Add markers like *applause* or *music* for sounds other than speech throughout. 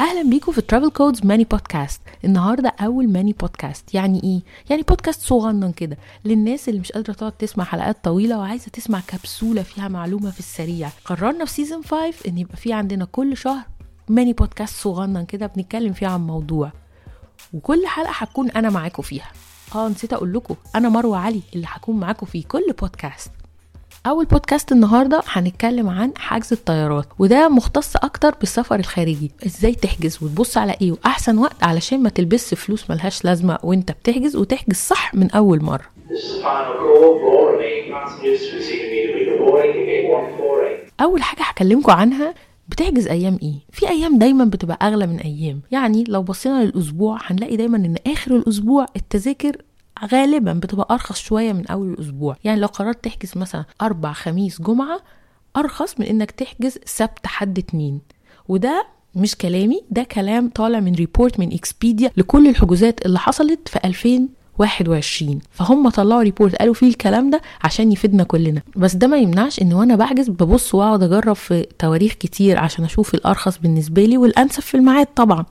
أهلا بيكم في Travel Codes mini podcast النهارده أول mini podcast يعني إيه؟ يعني بودكاست صغنن كده للناس اللي مش قادرة تقعد تسمع حلقات طويلة وعايزة تسمع كبسولة فيها معلومة في السريع. قررنا في season 5 إن يبقى في عندنا كل شهر mini podcast صغنن كده بنتكلم فيه عن موضوع. وكل حلقة هكون أنا معاكم فيها. آه نسيت أقول لكم أنا مروة علي اللي هكون معاكم في كل بودكاست أول بودكاست النهارده هنتكلم عن حجز الطيارات وده مختص أكتر بالسفر الخارجي. إزاي تحجز؟ وتبص على إيه؟ وأحسن وقت علشان ما تلبسش فلوس ملهاش لازمة وأنت بتحجز وتحجز صح من أول مرة. This is the final call. For remaining passengers to proceed immediately boarding gate 148. أول حاجة هكلمكم عنها بتحجز أيام إيه؟ في أيام دايما بتبقى أغلى من أيام. يعني لو بصينا للأسبوع هنلاقي دايما إن آخر الأسبوع التذاكر غالبا بتبقى أرخص شوية من أول الأسبوع يعني لو قررت تحجز مثلا أربع خميس جمعة أرخص من إنك تحجز سبت حد اتنين. وده مش كلامي ده كلام طالع من report من Expedia لكل الحجوزات اللي حصلت في 2021 فهم طلعوا report قالوا فيه الكلام ده عشان يفيدنا كلنا. بس ده ما يمنعش إن وأنا بحجز ببص وأقعد أجرب في تواريخ كتير عشان أشوف الأرخص بالنسبة لي والأنسب في الميعاد طبعا.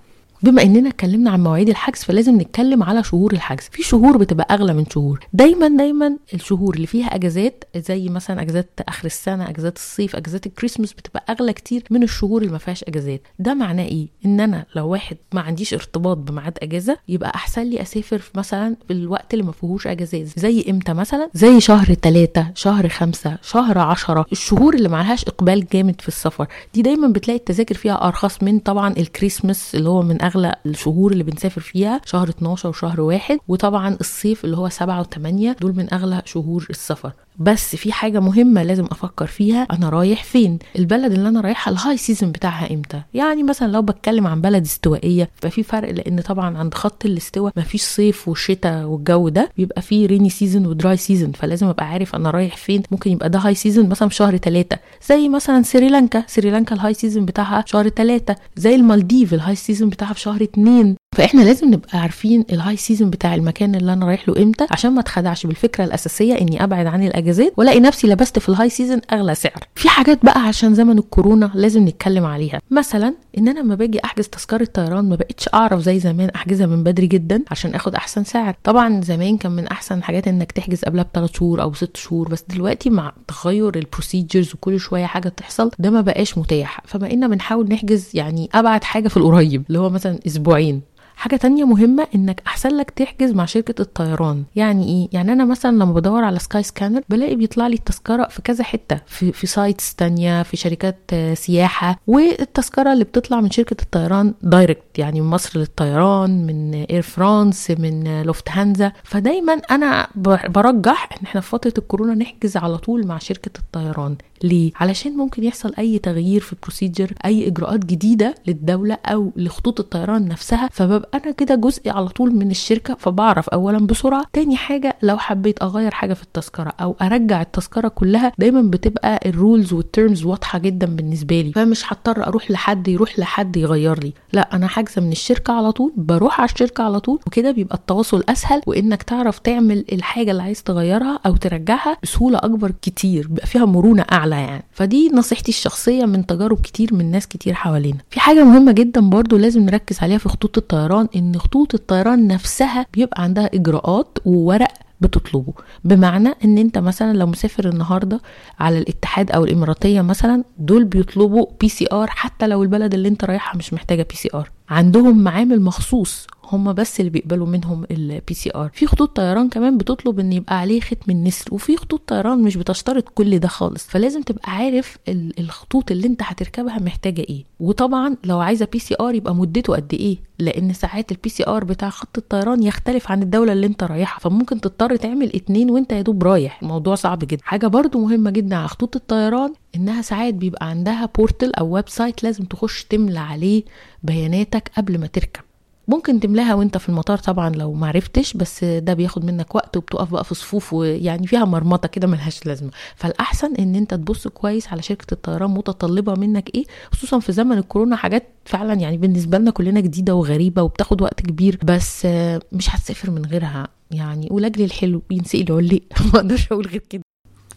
بما اننا اتكلمنا عن مواعيد الحجز فلازم نتكلم على شهور الحجز. في شهور بتبقى أغلى من شهور. دايما دايما الشهور اللي فيها أجازات زي مثلا أجازات آخر السنة أجازات الصيف أجازات الكريسماس بتبقى أغلى كتير من الشهور اللي ما فيهاش أجازات. ده معناه إيه؟ إن أنا لو واحد ما عنديش ارتباط بميعاد أجازة يبقى أحسن لي أسافر في مثلا في الوقت اللي ما فيهوش أجازات. زي إمتى مثلا؟ زي شهر ثلاثة شهر خمسة شهر عشرة. الشهور اللي معلهاش إقبال جامد في السفر. دي دايما بتلاقي التذاكر فيها أرخص من طبعا الكريسماس اللي هو من أغلى الشهور اللي بنسافر فيها شهر 12 وشهر واحد وطبعا الصيف اللي هو 7 و8 دول من أغلى شهور السفر. بس في حاجة مهمة لازم أفكر فيها أنا رايح فين؟ البلد اللي أنا رايحها ال high season بتاعها إمتى؟ يعني مثلا لو بتكلم عن بلد استوائية ففي فرق لأن طبعا عند خط الاستواء مفيش صيف وشتاء والجو ده بيبقى فيه rainy season و dry season فلازم أبقى عارف أنا رايح فين. ممكن يبقى ده high season مثلا في شهر ثلاثة زي مثلا سريلانكا. سريلانكا ال high season بتاعها شهر ثلاثة زي المالديف ال high season بتاعها في شهر اتنين. فاحنا لازم نبقى عارفين ال high season بتاع المكان اللي أنا رايح له إمتى عشان ما اتخدعش بالفكرة الأساسية إني أبعد عن الأجازات وألاقي نفسي لبست في ال high season أغلى سعر. في حاجات بقى عشان زمن الكورونا لازم نتكلم عليها. مثلا إن أنا لما باجي أحجز تذكرة طيران ما بقتش أعرف زي زمان أحجزها من بدري جدا عشان آخد أحسن سعر. طبعا زمان كان من أحسن الحاجات إنك تحجز قبلها بثلاث شهور أو ست شهور بس دلوقتي مع تغير ال procedures وكل شوية حاجة تحصل ده ما بقاش متاح. فبقينا بنحاول نحجز يعني أبعد حاجة في القريب اللي هو مثلا أسبوعين. حاجة تانية مهمة إنك أحسن لك تحجز مع شركة الطيران. يعني إيه؟ يعني أنا مثلا لما بدور على Skyscanner بلاقي بيطلع لي التذكرة في كذا حتة في, في sites تانية في شركات آه، سياحة والتذكرة اللي بتطلع من شركة الطيران direct يعني من مصر للطيران من Air France من Lufthansa فدايما أنا برجح إن إحنا في فترة الكورونا نحجز على طول مع شركة الطيران. ليه؟ علشان ممكن يحصل أي تغيير في ال procedure أي إجراءات جديدة للدولة أو لخطوط الطيران نفسها. فببقى أنا كده جزء على طول من الشركة فبعرف اولا بسرعة. تاني حاجة لو حبيت أغير حاجة في التذكرة أو أرجع التذكرة كلها دايما بتبقى ال rules وال terms واضحة جدا بالنسبة لي. فمش هضطر أروح لحد يروح لحد يغير لي. لا أنا حاجزة من الشركة على طول بروح على الشركة على طول وكده بيبقى التواصل أسهل وإنك تعرف تعمل الحاجة اللي عايز تغيرها أو ترجعها بسهولة أكبر كتير بيبقى فيها مرونة أعلى يعني. فدي نصيحتي الشخصية من تجارب كتير من ناس كتير حوالينا. في حاجة مهمة جدا برضو لازم نركز عليها في خطوط الطيران. إن خطوط الطيران نفسها بيبقى عندها إجراءات وورق بتطلبه. بمعنى إن أنت مثلا لو مسافر النهارده على الاتحاد أو الإماراتية مثلا دول بيطلبوا PCR حتى لو البلد اللي أنت رايحها مش محتاجة PCR عندهم معامل مخصوص هم بس اللي بيقبلوا منهم ال PCR في خطوط طيران كمان بتطلب إن يبقى عليه ختم النسر وفي خطوط طيران مش بتشترط كل ده خالص. فلازم تبقى عارف ال- الخطوط اللي انت هتركبها محتاجة إيه. وطبعا لو عايزة PCR يبقى مدته قد إيه لأن ساعات ال PCR بتاع خط الطيران يختلف عن الدولة اللي انت رايحها. فممكن تضطر تعمل اتنين وانت يا دوب رايح. الموضوع صعب جدا. حاجة برضو مهمة جدا على خطوط الطيران إنها ساعات بيبقى عندها portal أو website لازم تخش تملى عليه بياناتك قبل ما تركب. ممكن تملاها وانت في المطار طبعا لو معرفتش بس ده بياخد منك وقت وبتقف بقى في صفوف ويعني فيها مرمطة كده ملهاش لازمة. فالأحسن إن أنت تبص كويس على شركة الطيران متطلبة منك إيه خصوصا في زمن الكورونا حاجات فعلا يعني بالنسبة لنا كلنا جديدة وغريبة وبتاخد وقت كبير بس مش هتسافر من غيرها يعني. ولأجل الحلو ينسقي العلي. *laughs* ما أقدرش أقول غير كده.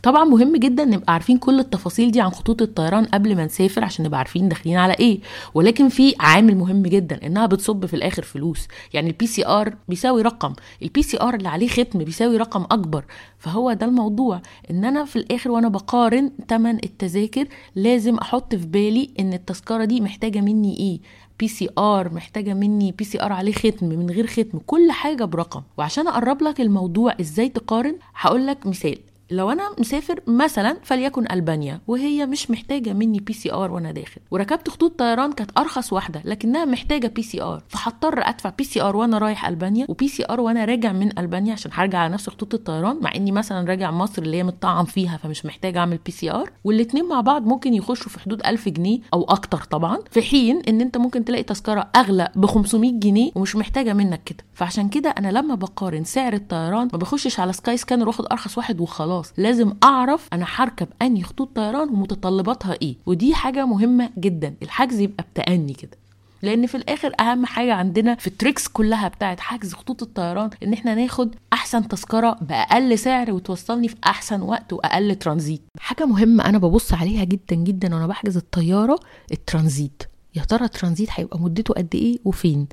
طبعا مهم جدا نبقى عارفين كل التفاصيل دي عن خطوط الطيران قبل ما نسافر عشان نبقى عارفين داخلين على إيه. ولكن في عامل مهم جدا إنها بتصب في الآخر فلوس. يعني ال PCR بيساوي رقم. ال PCR اللي عليه ختم بيساوي رقم أكبر. فهو ده الموضوع. إن أنا في الآخر وأنا بقارن تمن التذاكر لازم أحط في بالي إن التذكرة دي محتاجة مني إيه. بي سي ار محتاجة مني بي سي ار عليه ختم من غير ختم كل حاجة برقم. وعشان أقرب لك الموضوع إزاي تقارن هقول لك مثال. لو أنا مسافر مثلا فليكن ألبانيا وهي مش محتاجة مني PCR وأنا داخل. وركبت خطوط طيران كانت أرخص واحدة لكنها محتاجة بي سي ار فهضطر أدفع بي سي ار وأنا رايح ألبانيا و PCR وأنا راجع من ألبانيا عشان هرجع على نفس خطوط الطيران مع إني مثلا راجع مصر اللي هي متطعم فيها فمش محتاجة أعمل PCR والاتنين مع بعض ممكن يخشوا في حدود 1000 جنيه أو أكتر طبعا في حين إن أنت ممكن تلاقي تذكرة أغلى ب 500 جنيه ومش محتاجة منك كده. فعشان كده أنا لما بقارن سعر الطيران ما بخشش على Skyscanner واخد أرخص واحد وخلاص. لازم أعرف أنا هركب أنهي خطوط طيران ومتطلباتها إيه. ودي حاجة مهمة جدا الحجز يبقى بتأني كده. لأن في الآخر أهم حاجة عندنا في ال tricks كلها بتاعت حجز خطوط الطيران إن إحنا ناخد أحسن تذكرة بأقل سعر وتوصلني في أحسن وقت وأقل ترانزيت. حاجة مهمة أنا ببص عليها جدا جدا وأنا بحجز الطيارة الترانزيت. يا ترى الترانزيت هيبقى مدته قد إيه وفين؟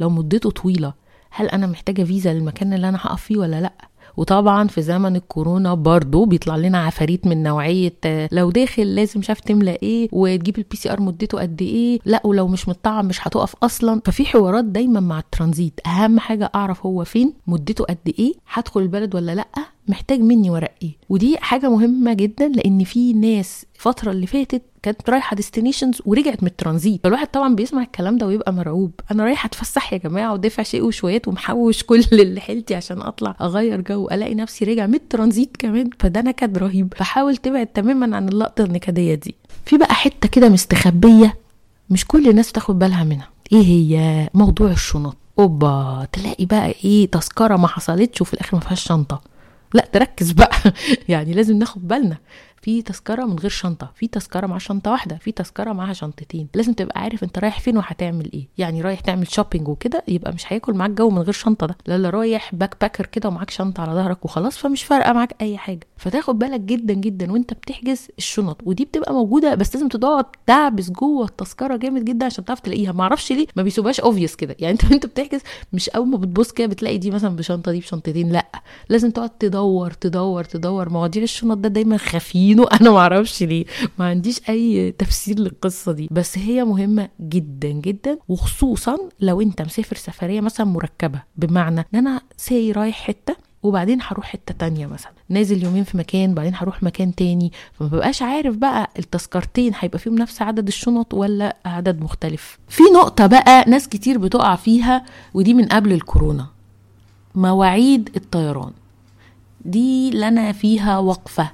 لو مدته طويلة هل أنا محتاجة فيزا للمكان اللي أنا هقف فيه ولا لأ؟ وطبعا في زمن الكورونا برضو بيطلع لنا عفاريت من نوعية آه، لو داخل لازم مش عارف تملى إيه وتجيب ال PCR مدته قد إيه لا ولو مش متطعم مش هتقف أصلا. ففي حوارات دايما مع الترانزيت. أهم حاجة أعرف هو فين مدته قد إيه هدخل البلد ولا لأ محتاج مني ورق إيه. ودي حاجة مهمة جدا لأن في ناس الفترة اللي فاتت كانت رايحة destinations ورجعت من الترانزيت. فالواحد طبعا بيسمع الكلام ده ويبقى مرعوب. أنا رايحة أتفسح يا جماعة ودافع شيء وشويات ومحوش كل *laughs* اللي حيلتي عشان أطلع أغير جو. ألاقي نفسي راجع من الترانزيت كمان. فده نكد رهيب. فحاول تبعد تماما عن اللقطة النكدية دي. في بقى حتة كده مستخبية مش كل الناس تاخد بالها منها. إيه هي؟ موضوع الشنط. أوبا تلاقي بقى إيه؟ تذكرة ما حصلتش وفي الآخر ما فيهاش شنطة. لا تركز بقى. *laughs* يعني لازم ناخد بالنا. في تذكرة من غير شنطة في تذكرة مع شنطة واحدة في تذكرة معاها شنطتين. لازم تبقى عارف انت رايح فين وهتعمل إيه. يعني رايح تعمل shopping وكده يبقى مش هياكل معاك جو من غير شنطة ده. لا رايح backpacker كده ومعاك شنطة على ظهرك وخلاص فمش فارقة معاك أي حاجة. فتاخد بالك جدا جدا وانت بتحجز الشنط. ودي بتبقى موجودة بس لازم تقعد تعبس جوه التذكرة جامد جدا عشان تعرف تلاقيها. ما أعرفش ليه ما بيسيبوهاش obvious كده. يعني انت *laughs* انت بتحجز مش أول ما بتبص كده بتلاقي دي مثلا بشنطة دي بشنطتين لأ. لازم تقعد تدور تدور تدور. مواضيع الشنط ده دايما خافين وأنا *laughs* ما أعرفش ليه. ما عنديش أي تفسير للقصة دي. بس هي مهمة جدا جدا. وخصوصا لو أنت مسافر سفرية مثلا مركبة. بمعنى إن أنا ساي رايح حتة وبعدين هروح حتة تانية مثلا. نازل يومين في مكان بعدين هروح مكان تاني. فما ببقاش عارف بقى التذكرتين هيبقى فيهم نفس عدد الشنط ولا عدد مختلف. في نقطة بقى ناس كتير بتقع فيها ودي من قبل الكورونا. مواعيد الطيران. دي لنا فيها وقفه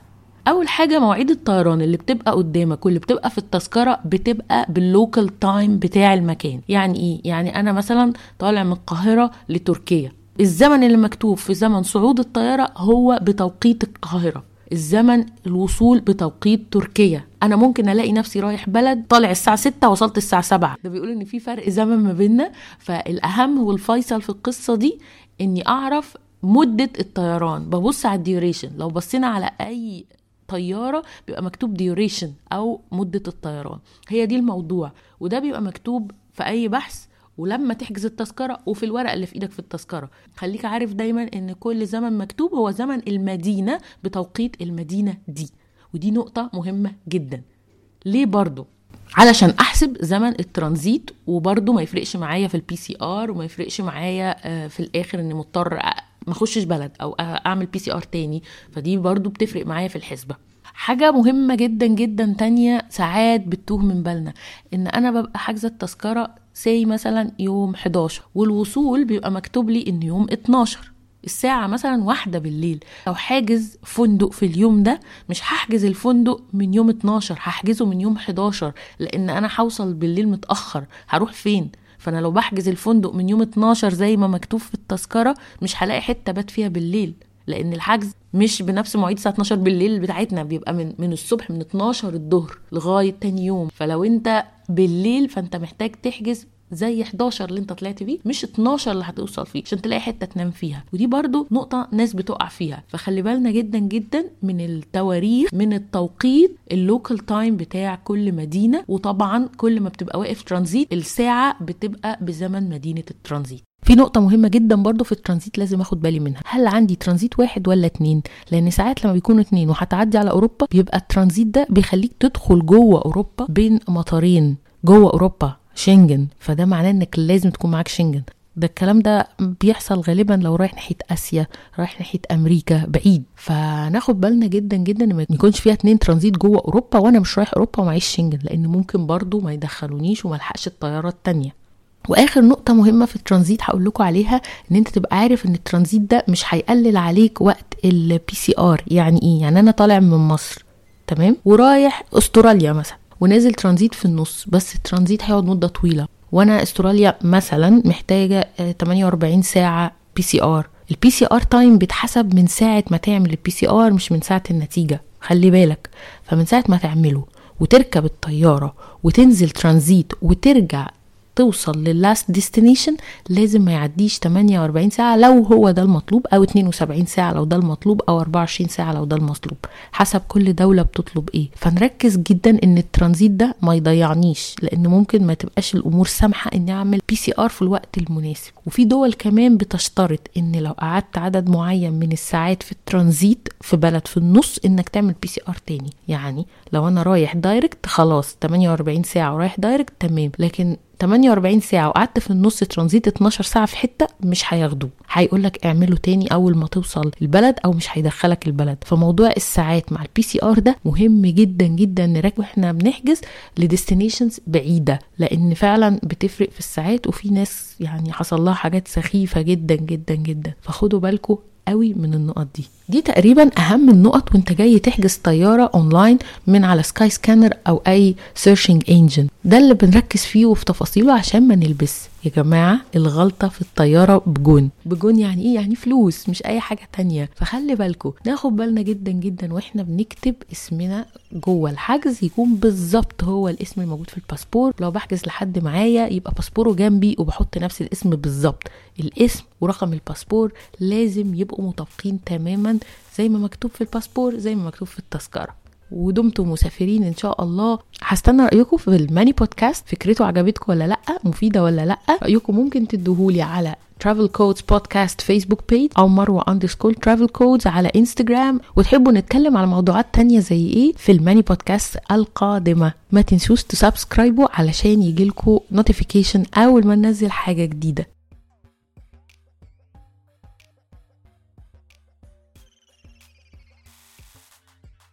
أول حاجة مواعيد الطيران اللي بتبقى قدامك واللي بتبقى في التذكرة بتبقى بال local time بتاع المكان. يعني إيه؟ يعني أنا مثلا طالع من القاهرة لتركيا. الزمن اللي مكتوب في زمن صعود الطيارة هو بتوقيت القاهرة. الزمن الوصول بتوقيت تركيا. أنا ممكن ألاقي نفسي رايح بلد طالع الساعة 6 وصلت الساعة 7 ده بيقول إن في فرق زمن ما بيننا. فالأهم والفيصل في القصة دي إني أعرف مدة الطيران. ببص على ال duration لو بصينا على أي طيارة بيبقى مكتوب duration أو مدة الطيران. هي دي الموضوع. وده بيبقى مكتوب في أي بحث ولما تحجز التذكرة وفي الورق اللي في إيدك في التذكرة. خليك عارف دايما إن كل زمن مكتوب هو زمن المدينة بتوقيت المدينة دي. ودي نقطة مهمة جدا. ليه برضو؟ علشان أحسب زمن الترانزيت وبرضه ما يفرقش معايا في ال PCR وما يفرقش معايا آه، في الآخر إني مضطر ما أخشش بلد أو أعمل PCR تاني. فدي برضه بتفرق معايا في الحسبة. حاجة مهمة جدا جدا تانية ساعات بتوه من بالنا إن أنا ببقى حاجزة التذكرة say مثلا يوم 11 والوصول بيبقى مكتوب لي إن يوم 12 الساعة مثلا واحدة بالليل. لو حاجز فندق في اليوم ده مش هحجز الفندق من يوم 12 هحجزه من يوم 11 لأن أنا هوصل بالليل متأخر. هروح فين؟ فأنا لو بحجز الفندق من يوم 12 زي ما مكتوب في التذكرة مش هلاقي حتة بات فيها بالليل. لأن الحجز مش بنفس مواعيد الساعة 12 بالليل بتاعتنا بيبقى من من الصبح من 12 الظهر لغاية تاني يوم. فلو أنت بالليل فأنت محتاج تحجز زي 11 اللي انت طلعت بيه مش 12 اللي هتوصل فيه عشان تلاقي حتة تنام فيها. ودي برضو نقطة ناس بتقع فيها. فخلي بالنا جدا جدا من التواريخ من التوقيت ال local time بتاع كل مدينة. وطبعا كل ما بتبقى واقف ترانزيت الساعة بتبقى بزمن مدينة الترانزيت. في نقطة مهمة جدا برضو في الترانزيت لازم آخد بالي منها. هل عندي ترانزيت واحد ولا اتنين؟ لأن ساعات لما بيكونوا اتنين وهتعدي على أوروبا بيبقى الترانزيت ده بيخليك تدخل جوه أوروبا بين مطارين. جوه أوروبا. شنجن. فده معناه إنك لازم تكون معاك شنجن. ده الكلام ده بيحصل غالبا لو رايح ناحية آسيا رايح ناحية أمريكا بعيد. فناخد بالنا جدا جدا ما يكونش فيها اتنين ترانزيت جوه أوروبا وأنا مش رايح أوروبا ومعيش شنجن لأن ممكن برضو ما يدخلونيش وما ألحقش الطيارة التانية. وآخر نقطة مهمة في الترانزيت هقول لكم عليها إن أنت تبقى عارف إن الترانزيت ده مش هيقلل عليك وقت ال PCR يعني إيه؟ يعني أنا طالع من مصر تمام؟ ورايح أستراليا مثلا. ونازل ترانزيت في النص بس الترانزيت هيقعد مدة طويلة. وأنا أستراليا مثلا محتاجة 48 ساعة PCR ال PCR time بيتحسب من ساعة ما تعمل ال PCR مش من ساعة النتيجة. خلي بالك. فمن ساعة ما تعمله وتركب الطيارة وتنزل ترانزيت وترجع توصل لل last destination لازم ما يعديش 48 ساعة لو هو ده المطلوب أو 72 ساعة لو ده المطلوب أو 24 ساعة لو ده المطلوب. حسب كل دولة بتطلب إيه. فنركز جدا إن الترانزيت ده ما يضيعنيش لأن ممكن ما تبقاش الأمور سامحة إني أعمل PCR في الوقت المناسب. وفي دول كمان بتشترط إن لو قعدت عدد معين من الساعات في الترانزيت في بلد في النص إنك تعمل PCR تاني. يعني لو أنا رايح direct خلاص 48 ساعة ورايح direct تمام. لكن 48 ساعة وقعدت في النص ترانزيت 12 ساعة في حتة مش هياخدوه. هيقول لك اعمله تاني أول ما توصل البلد أو مش هيدخلك البلد. فموضوع الساعات مع ال PCR ده مهم جدا جدا نركز وإحنا بنحجز ل destinations بعيدة لأن فعلا بتفرق في الساعات وفي ناس يعني حصل لها حاجات سخيفة جدا جدا جدا. فخدوا بالكم قوي من النقط دي. دي تقريبا أهم النقط وأنت جاي تحجز طيارة اونلاين من على Skyscanner أو أي searching engine ده اللي بنركز فيه وفي تفاصيله عشان ما نلبس. يا جماعة الغلطة في الطيارة بجون. بجون يعني إيه؟ يعني فلوس مش أي حاجة تانية. فخلي بالكم ناخد بالنا جدا جدا وإحنا بنكتب اسمنا جوه. الحجز يكون بالظبط هو الاسم الموجود في الباسبور. لو بحجز لحد معايا يبقى باسبوره جنبي وبحط نفس الاسم بالظبط. الاسم ورقم الباسبور لازم يبقوا مطابقين تماما زي ما مكتوب في الباسبور زي ما مكتوب في التذكرة. ودمتم مسافرين إن شاء الله. هستنى رأيكم في ال mini podcast. فكرته عجبتكم ولا لأ؟ مفيدة ولا لأ؟ رأيكم ممكن تدوهولي على Travel Codes podcast Facebook page أو مروة underscore Travel Codes على انستجرام وتحبوا نتكلم على موضوعات تانية زي إيه؟ في ال mini podcast القادمة. ما تنسوش ت subscribe وا علشان يجيلكوا notification أول ما ننزل حاجة جديدة.